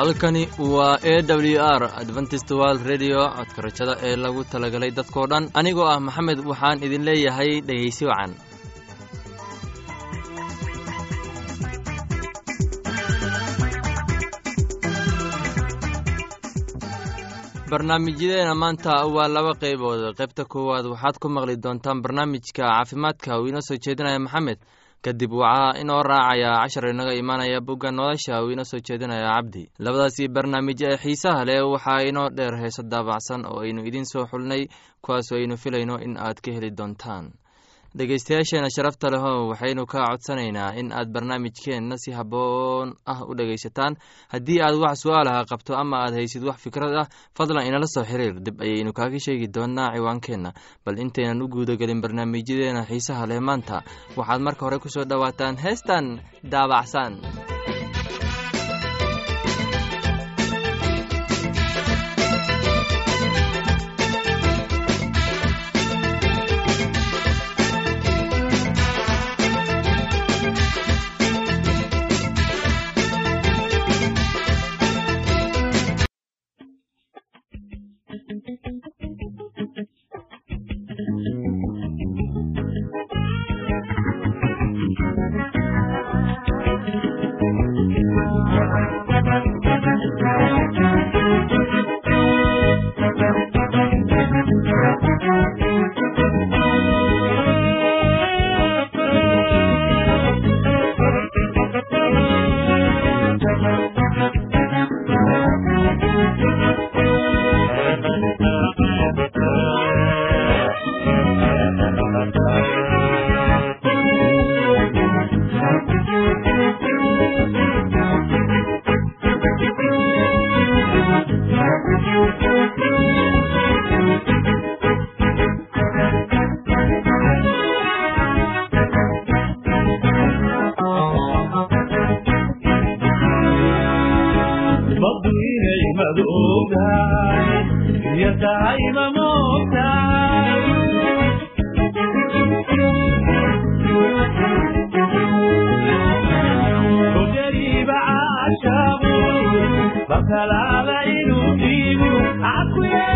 halkani waa e w r adventist world redio codka rajada ee lagu talagalay dadkoo dhan. Anigoo ah maxamed waxaan idin leeyahay dhegaysi wacan. Barnaamijyadeena maanta waa laba qaybood. Qaybta koowaad waxaad ku maqli doontaan barnaamijka caafimaadka. Uu inoo soo jeedinaya maxamed kadib waxaa inoo raacaya cashar inaga imaanaya bugga nolosha uu inoo soo jeedinaya cabdi labadaasii barnaamij ee xiisaha leh waxaa inoo dheer heeso daabacsan oo aynu idiin soo xulnay kuwaasoo aynu filayno in aad ka heli doontaan dhegaystayaasheena sharafta leho waxaynu kaa codsanaynaa in aad barnaamijkeenna si habboon ah u dhegaysataan. Haddii aad wax su'aalaha qabto ama aad haysid wax fikrad ah fadlan inala soo xiriir. Dib ayaynu kaaga sheegi doonaa ciwaankeenna. Bal intaynan u guudagelin barnaamijyadeena xiisaha leh maanta. Waxaad marka hore ku soo dhowaataan heestan daabacsan bakalaba inuu dhiibo cabkuye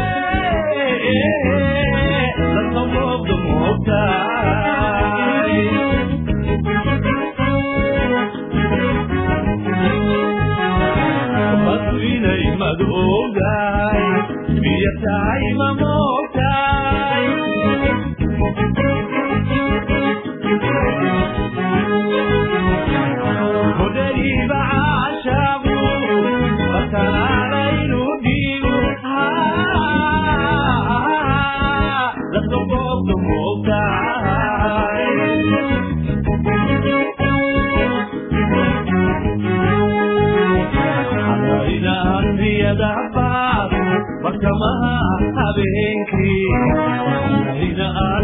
dadka moogda moogtaay badu inay madoogaay biyo tahay ma moogtaay mudariiba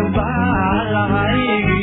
inbaan lahaygiyo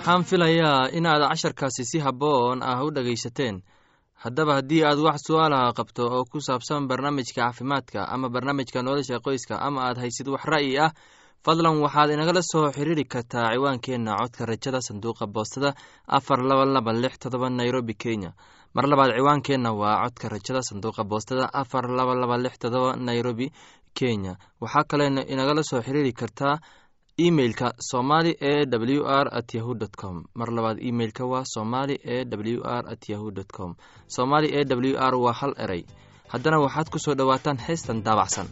waxaan filayaa inaad casharkaasi si habboon ah u dhegaysateen haddaba haddii aad wax su'aalaha qabto oo ku saabsan barnaamijka caafimaadka ama barnaamijka nolosha qoyska ama aad haysid wax ra'yi ah fadlan waxaad inagala soo xiriiri kartaa ciwaankeenna codka rajada sanduuqa boostada afar laba laba lix todoba nairobi kenya. Mar labaad ciwaankeenna waa codka rajada sanduuqa boostada afar laba laba lix todoba nairobi kenya. Waxaa kale inagala soo xiriiri kartaa emeilka somali e w r at yahu dt com. Mar labaad emeilka waa somali e w r at yahu dt com. Somali e w r waa hal erey haddana waxaad ku soo dhowaataan heystan daabacsan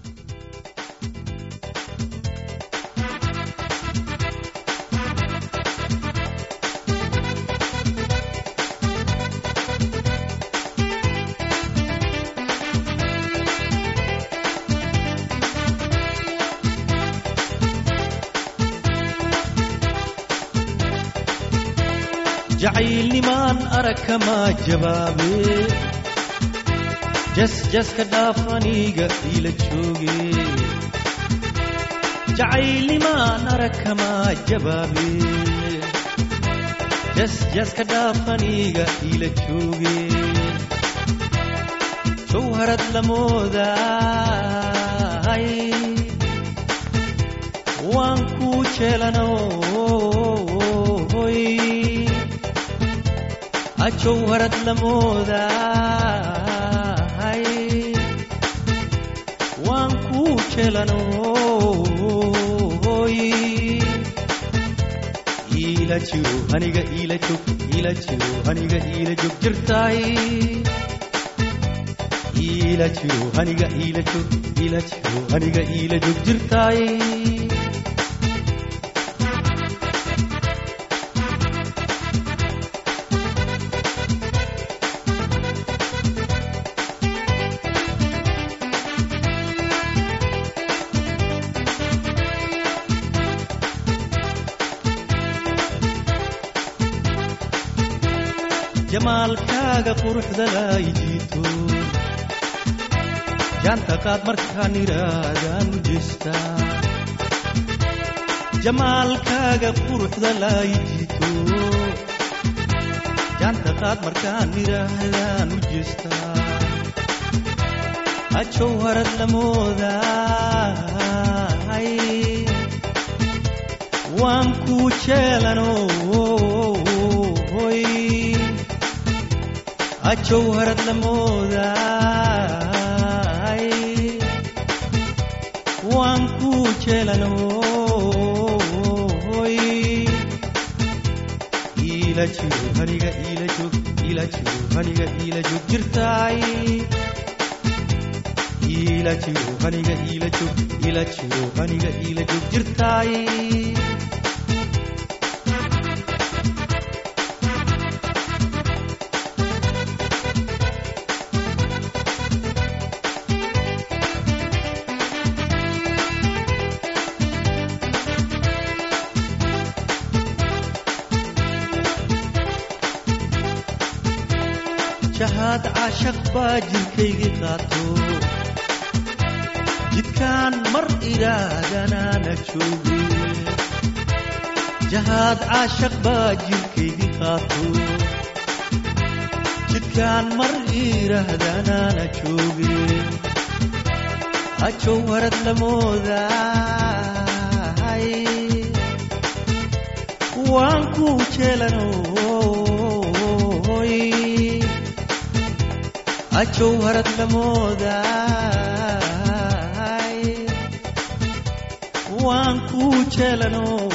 jacaylnimaan arag kamaa jabaabe jasjaska dhaaf aniga ila jooge jacaylnimaan arag kamaa jabaabe jasjaska dhaaf aniga ila jooge jawharad lamoodaay waan kuu jeelanoy ajowharad lamoodaay waan kuu jelanoy iila jiro aniga iila jog iila jiro aniga iila jog jirtaay iila jiro aniga iila jog iila jiro aniga iila jog jirtaay jamaalkaaga quruxda lay jiito jaanta qaad markaan idhaahdaan u jeestaa jamaalkaaga quruxda lay jiito jaanta qaad markaan idhaahdaan u jeestaa ajow harad lamoodaay waan kuu jeelanoy ajow harad lamoodaay waan kuu jeelanoy iila jiro aniga iila jog baa jirkaygii qaato jidkaan mar idhaahdanaana jooge jahaad caashaq baa jirkaygii qaato jidkaan mar idhaahdanaana jooge hajow harad la moodahay waan ku jeelanoy hajow harad la moodahay waan ku jeelanoy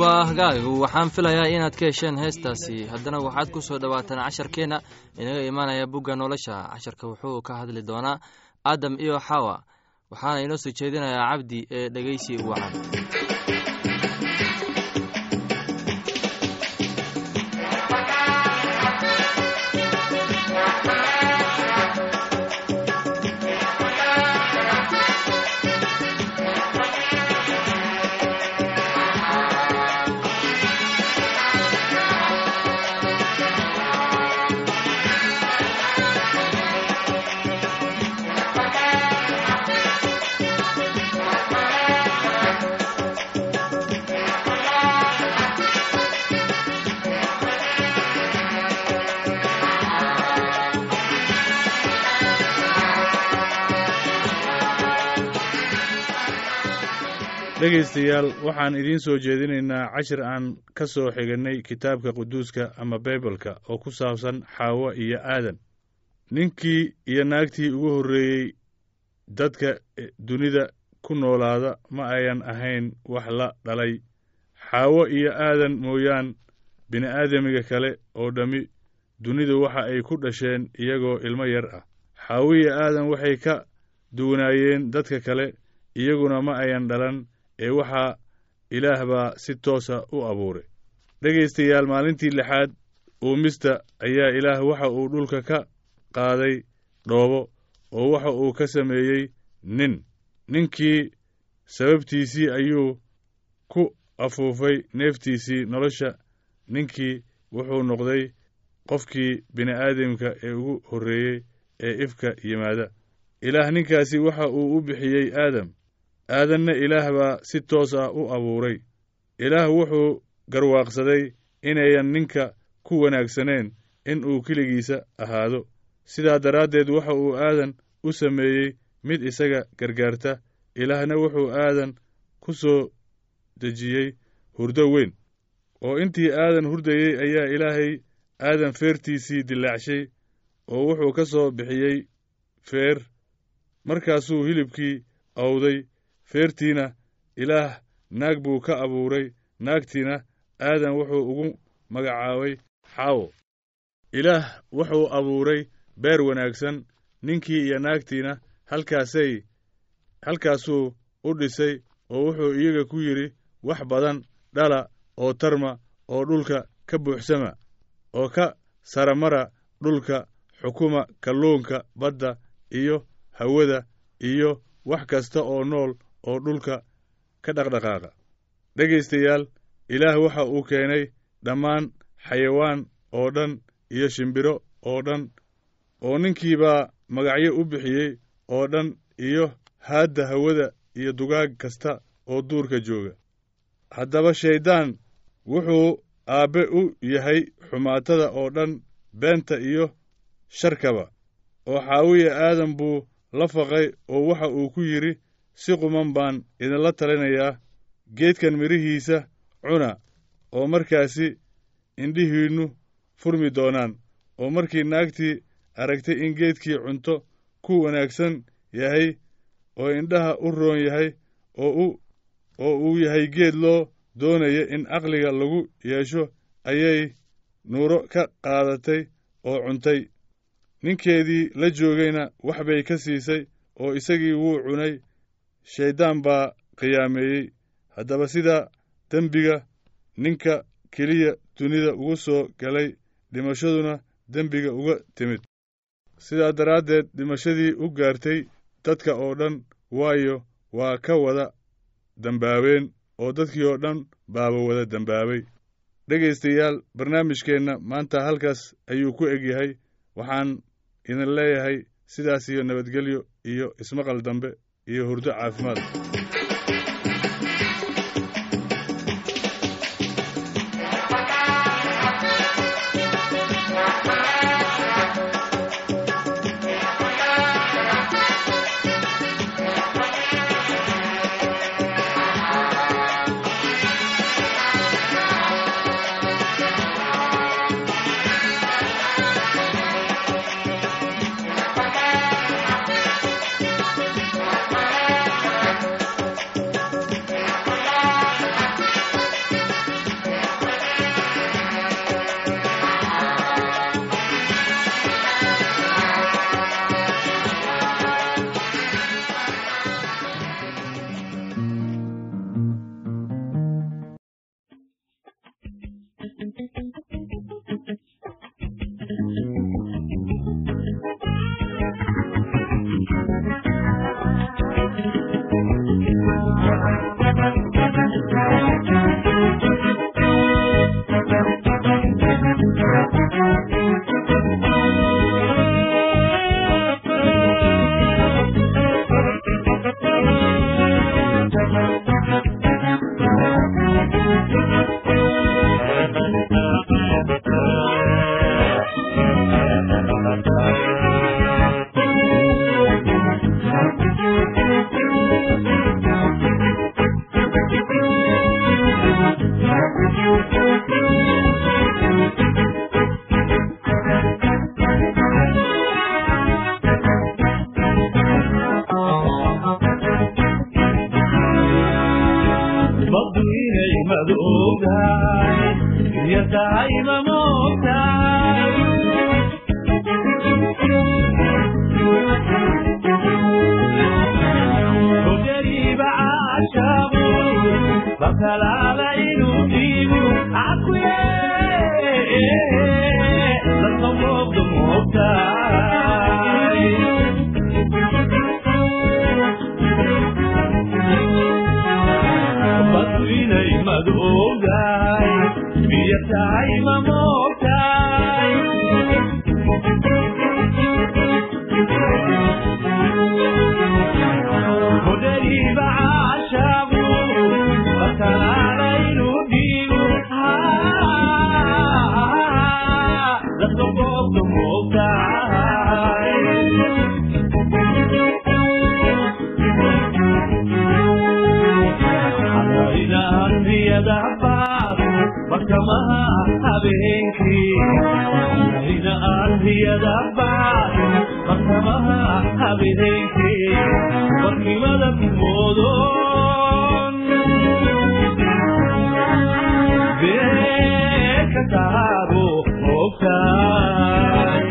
waa hagaagu waxaan filayaa inaad ka hesheen heestaasi haddana waxaad ku soo dhowaataan casharkeenna inaga imaanaya bugga nolosha casharka wuxuu ka hadli doonaa aadam iyo xawa waxaana inoo soo jeedinayaa cabdi ee dhegeysi wacan dhegaystayaal waxaan idiin soo jeedinaynaa cashir aan ka soo xigannay kitaabka quduuska ama baibalka oo ku saabsan xaawo iyo aadan. Ninkii iyo naagtii ugu horreeyey dadka dunida ku noolaada ma ayan ahayn wax la dhalay. Xaawo iyo aadan mooyaan bini'aadamiga kale oo dhammi dunidu waxa ay ku dhasheen iyagoo ilmo yar ah. Xaawo iyo aadan waxay ka duwanaayeen dadka kale iyaguna ma ayan dhalan ee waxaa ilaah baa si toosa u abuuray. Dhegaystayaal maalintii lixaad uumista ayaa ilaah waxa uu dhulka ka qaaday dhoobo oo waxa uu ka sameeyey nin. Ninkii sababtiisii ayuu ku afuufay neeftiisii nolosha. Ninkii wuxuu noqday qofkii bini'aadamka ee ugu horreeyey ee ifka yimaada. Ilaah ninkaasi waxa uu u bixiyey aadam aadanna ilaah baa si toos ah u abuuray. Ilaah wuxuu garwaaqsaday inayan ninka ku wanaagsaneen in uu keligiisa ahaado. Sidaa daraaddeed waxa uu aadan u sameeyey mid isaga gargaarta. Ilaahna wuxuu aadan ku soo dejiyey hurdo weyn. Oo intii aadan hurdayey ayaa ilaahay aadan feertiisii dillaacshay oo wuxuu ka soo bixiyey feer. Markaasuu hilibkii awday feertiina ilaah naag buu ka abuuray. Naagtiina aadan wuxuu ugu magacaabay xaawo. Ilaah wuxuu abuuray beer wanaagsan. Ninkii iyo naagtiina halkaasay halkaasuu u dhisay oo wuxuu iyaga ku yidhi wax badan dhala oo tarma oo dhulka ka buuxsama oo ka saramara dhulka xukuma kalluunka badda iyo hawada iyo wax kasta oo nool oo dhulka ka dhaqdhaqaaqa. Dhegaystayaal ilaah waxa uu keenay dhammaan xayawaan oo dhan iyo shimbiro oo dhan oo ninkiibaa magacyo u bixiyey oo dhan iyo haadda hawada iyo dugaag kasta oo duurka jooga. Haddaba shayddaan wuxuu aabbe u yahay xumaatada oo dhan beenta iyo sharkaba oo xaawiya aadan buu la faqay oo waxa uu ku yidhi si quman baan idinla talinayaa geedkan midhihiisa cuna oo markaasi indhihiinnu furmi doonaan oo markii naagtii aragtay in geedkii cunto ku wanaagsan yahay oo indhaha u roon yahay oo oo uu yahay geed loo doonaya in caqliga lagu yeesho ayay nuuro ka qaadatay oo cuntay. Ninkeedii la joogayna wax bay ka siisay oo isagii wuu cunay shayddaan baa qiyaameeyey. Haddaba sida dembiga ninka keliya dunida ugu soo galay dhimashaduna dembiga uga timid. Sidaa daraaddeed dhimashadii u gaartay dadka oo dhan waayo waa ka wada dembaabeen oo dadkii oo dhan baaba wada dembaabay dhegaystayaal barnaamijkeenna maanta halkaas ayuu ku egyahay waxaan idin leeyahay sidaas iyo nabadgelyo iyo ismaqal dambe iyo hurdo caafimaad aderece por privada tu modón. Deja cabo, ocal.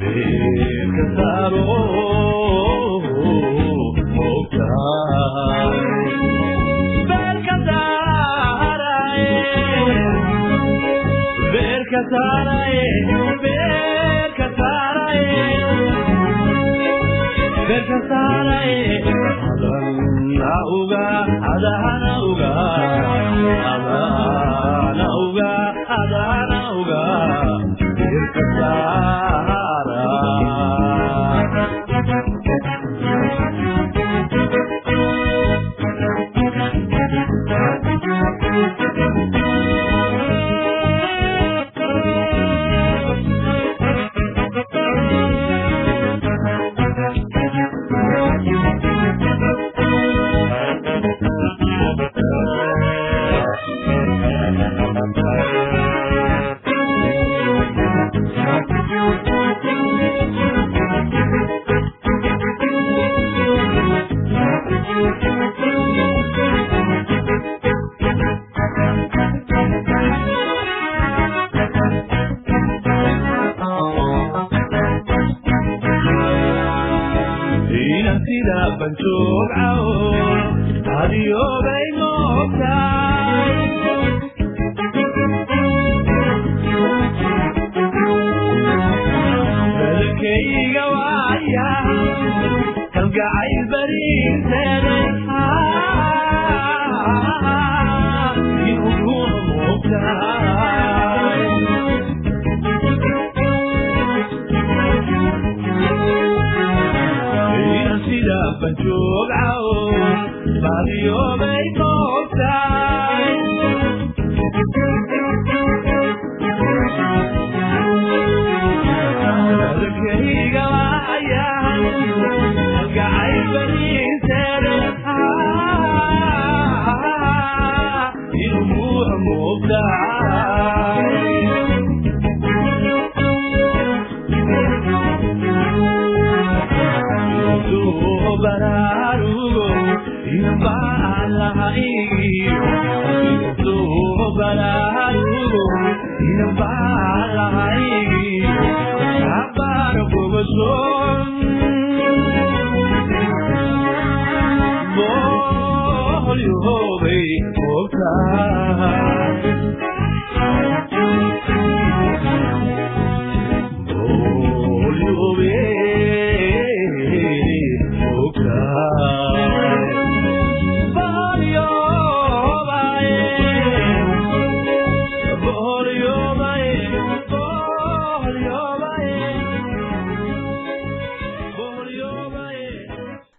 Deja cabo, ocal. Ver casar a ellos. Habeenkii barkimada moodon beeka taabo ogtaay beeka taabo inan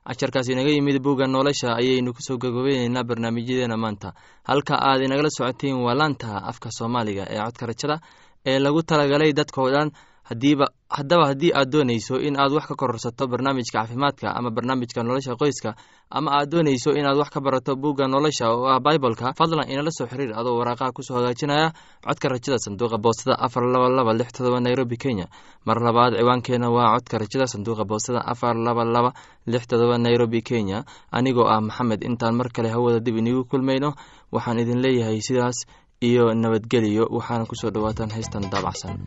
casharkaas inaga yimid bugga nolosha ayaynu ku soo gagobeyneynaa barnaamijyadeena maanta. Halka aad inagala socotiin waa laanta afka soomaaliga ee codka rajada ee lagu talagalay dadkao dhan hadiiba haddaba haddii aad doonayso in aad wax ka kororsato barnaamijka caafimaadka ama barnaamijka nolosha qoyska ama aad doonayso inaad wax ka barato bugga nolosha oo ah biboleka fadlan inala soo xiriir adoo waraaqaha ku soo hagaajinaya codka rajada sanduuqa boostada afar laba laba lix todoba nairobi kenya. Mar labaad ciwaankeena waa codka rajada sanduuqa boostada afar laba laba lix todoba nairobi kenya. Anigoo ah maxamed intaan mar kale hawada dib inigu kulmayno waxaan idin leeyahay sidaas iyo nabadgeliyo waxaana ku soo dhawaataan heystan daabacsan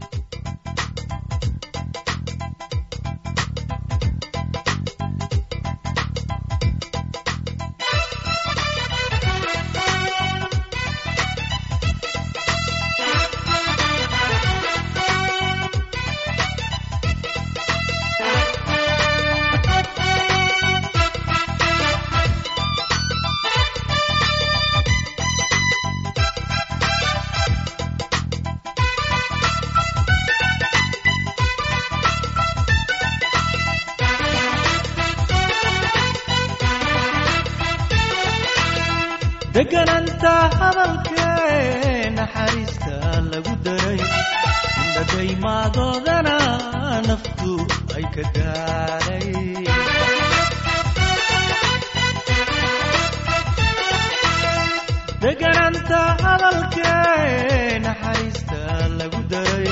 degananta hadalkee naxariista lagu daray.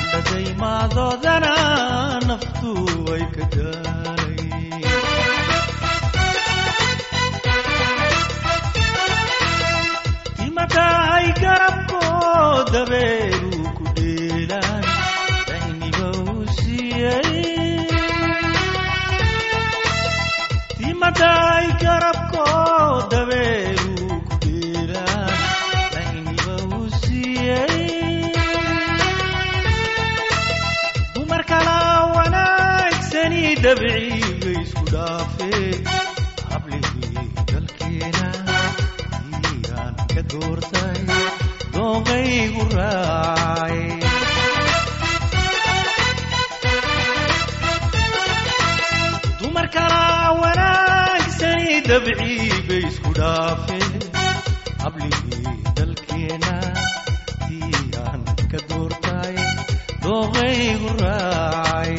Indhadaymadoodana naftu ay ka gaadhay timatahay garabkoo dabeeru ku dheelaan dayniba u siiyey timatahay garabkoo dabeeru kala wanaagsani dabciga isku dhaafee hablihii dalkeena iyaan ka doortay dooqaygu raacay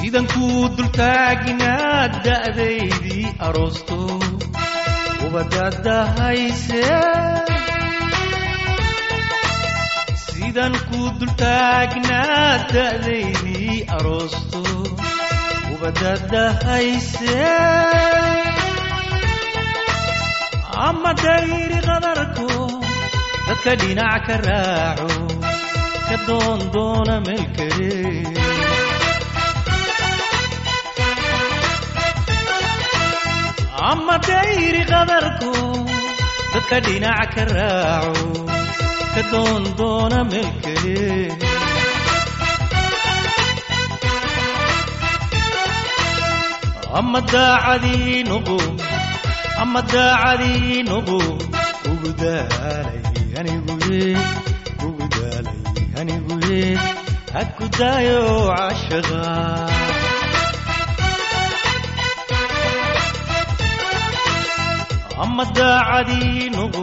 sidan kuu dultaaginaad da'daydii aroosto. Ubadadahayse sidan kuu dultaagnaad da'daydii aroosto ubadadahayse ama dayri qadarko dadka dhinac ka raaco ka doon doona meel kale ama dayri qadarku dadka dhinac ka raaco ka doon doona meel kale ama daacadii nuqu ama daacadii nuqu ugu daalay aniguye ugu daalay aniguye ha ku daayo cashaqa ama daacadii noqo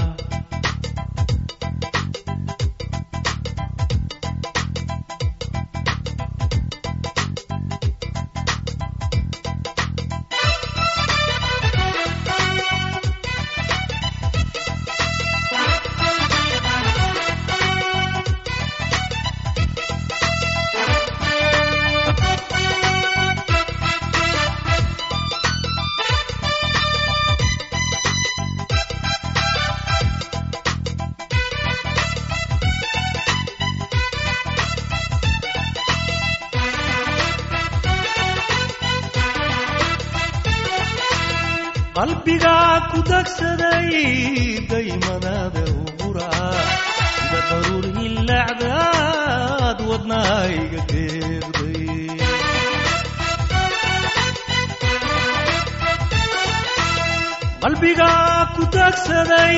qalbigaa ku dagsaday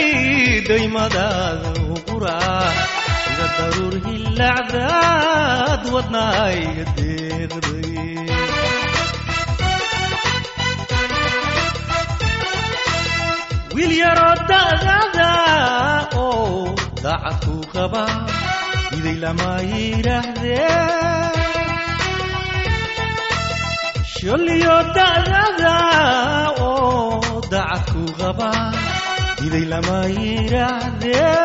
daymadaada uguraa sida daruur hilacdaad wadnahayga deeqday wiil yaroo da'dada oo daacadku qaba iday lama yidhaahdee sholiyo da'dada oo daacadku qaba iday lama yidhaahdee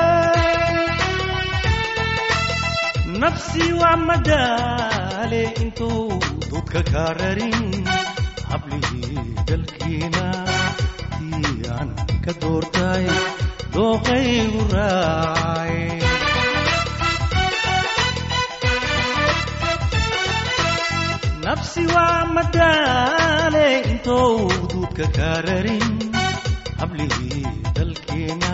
nafsi waa madaale intuu dudka kaa rarin hablihii dalkiina aan ka doortay dooqaygu raacay nafsi waa madaale intou duudka kaa rarin hablihii dalkeena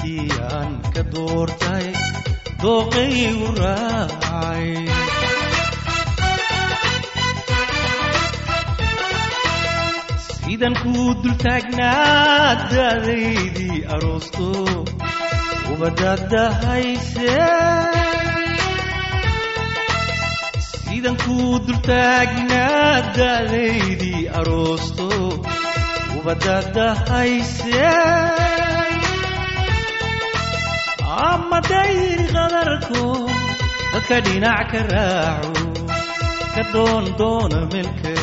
tii aan ka doortay dooqaygu raacay sidan kuu dultaagnaa da'daydii aroosto. Ubadadahayse sidan kuu dultaagnaa da'daydii aroosto ubadadahayse ama dayri qadarko dadka dhinac ka raaco ka doon doona melke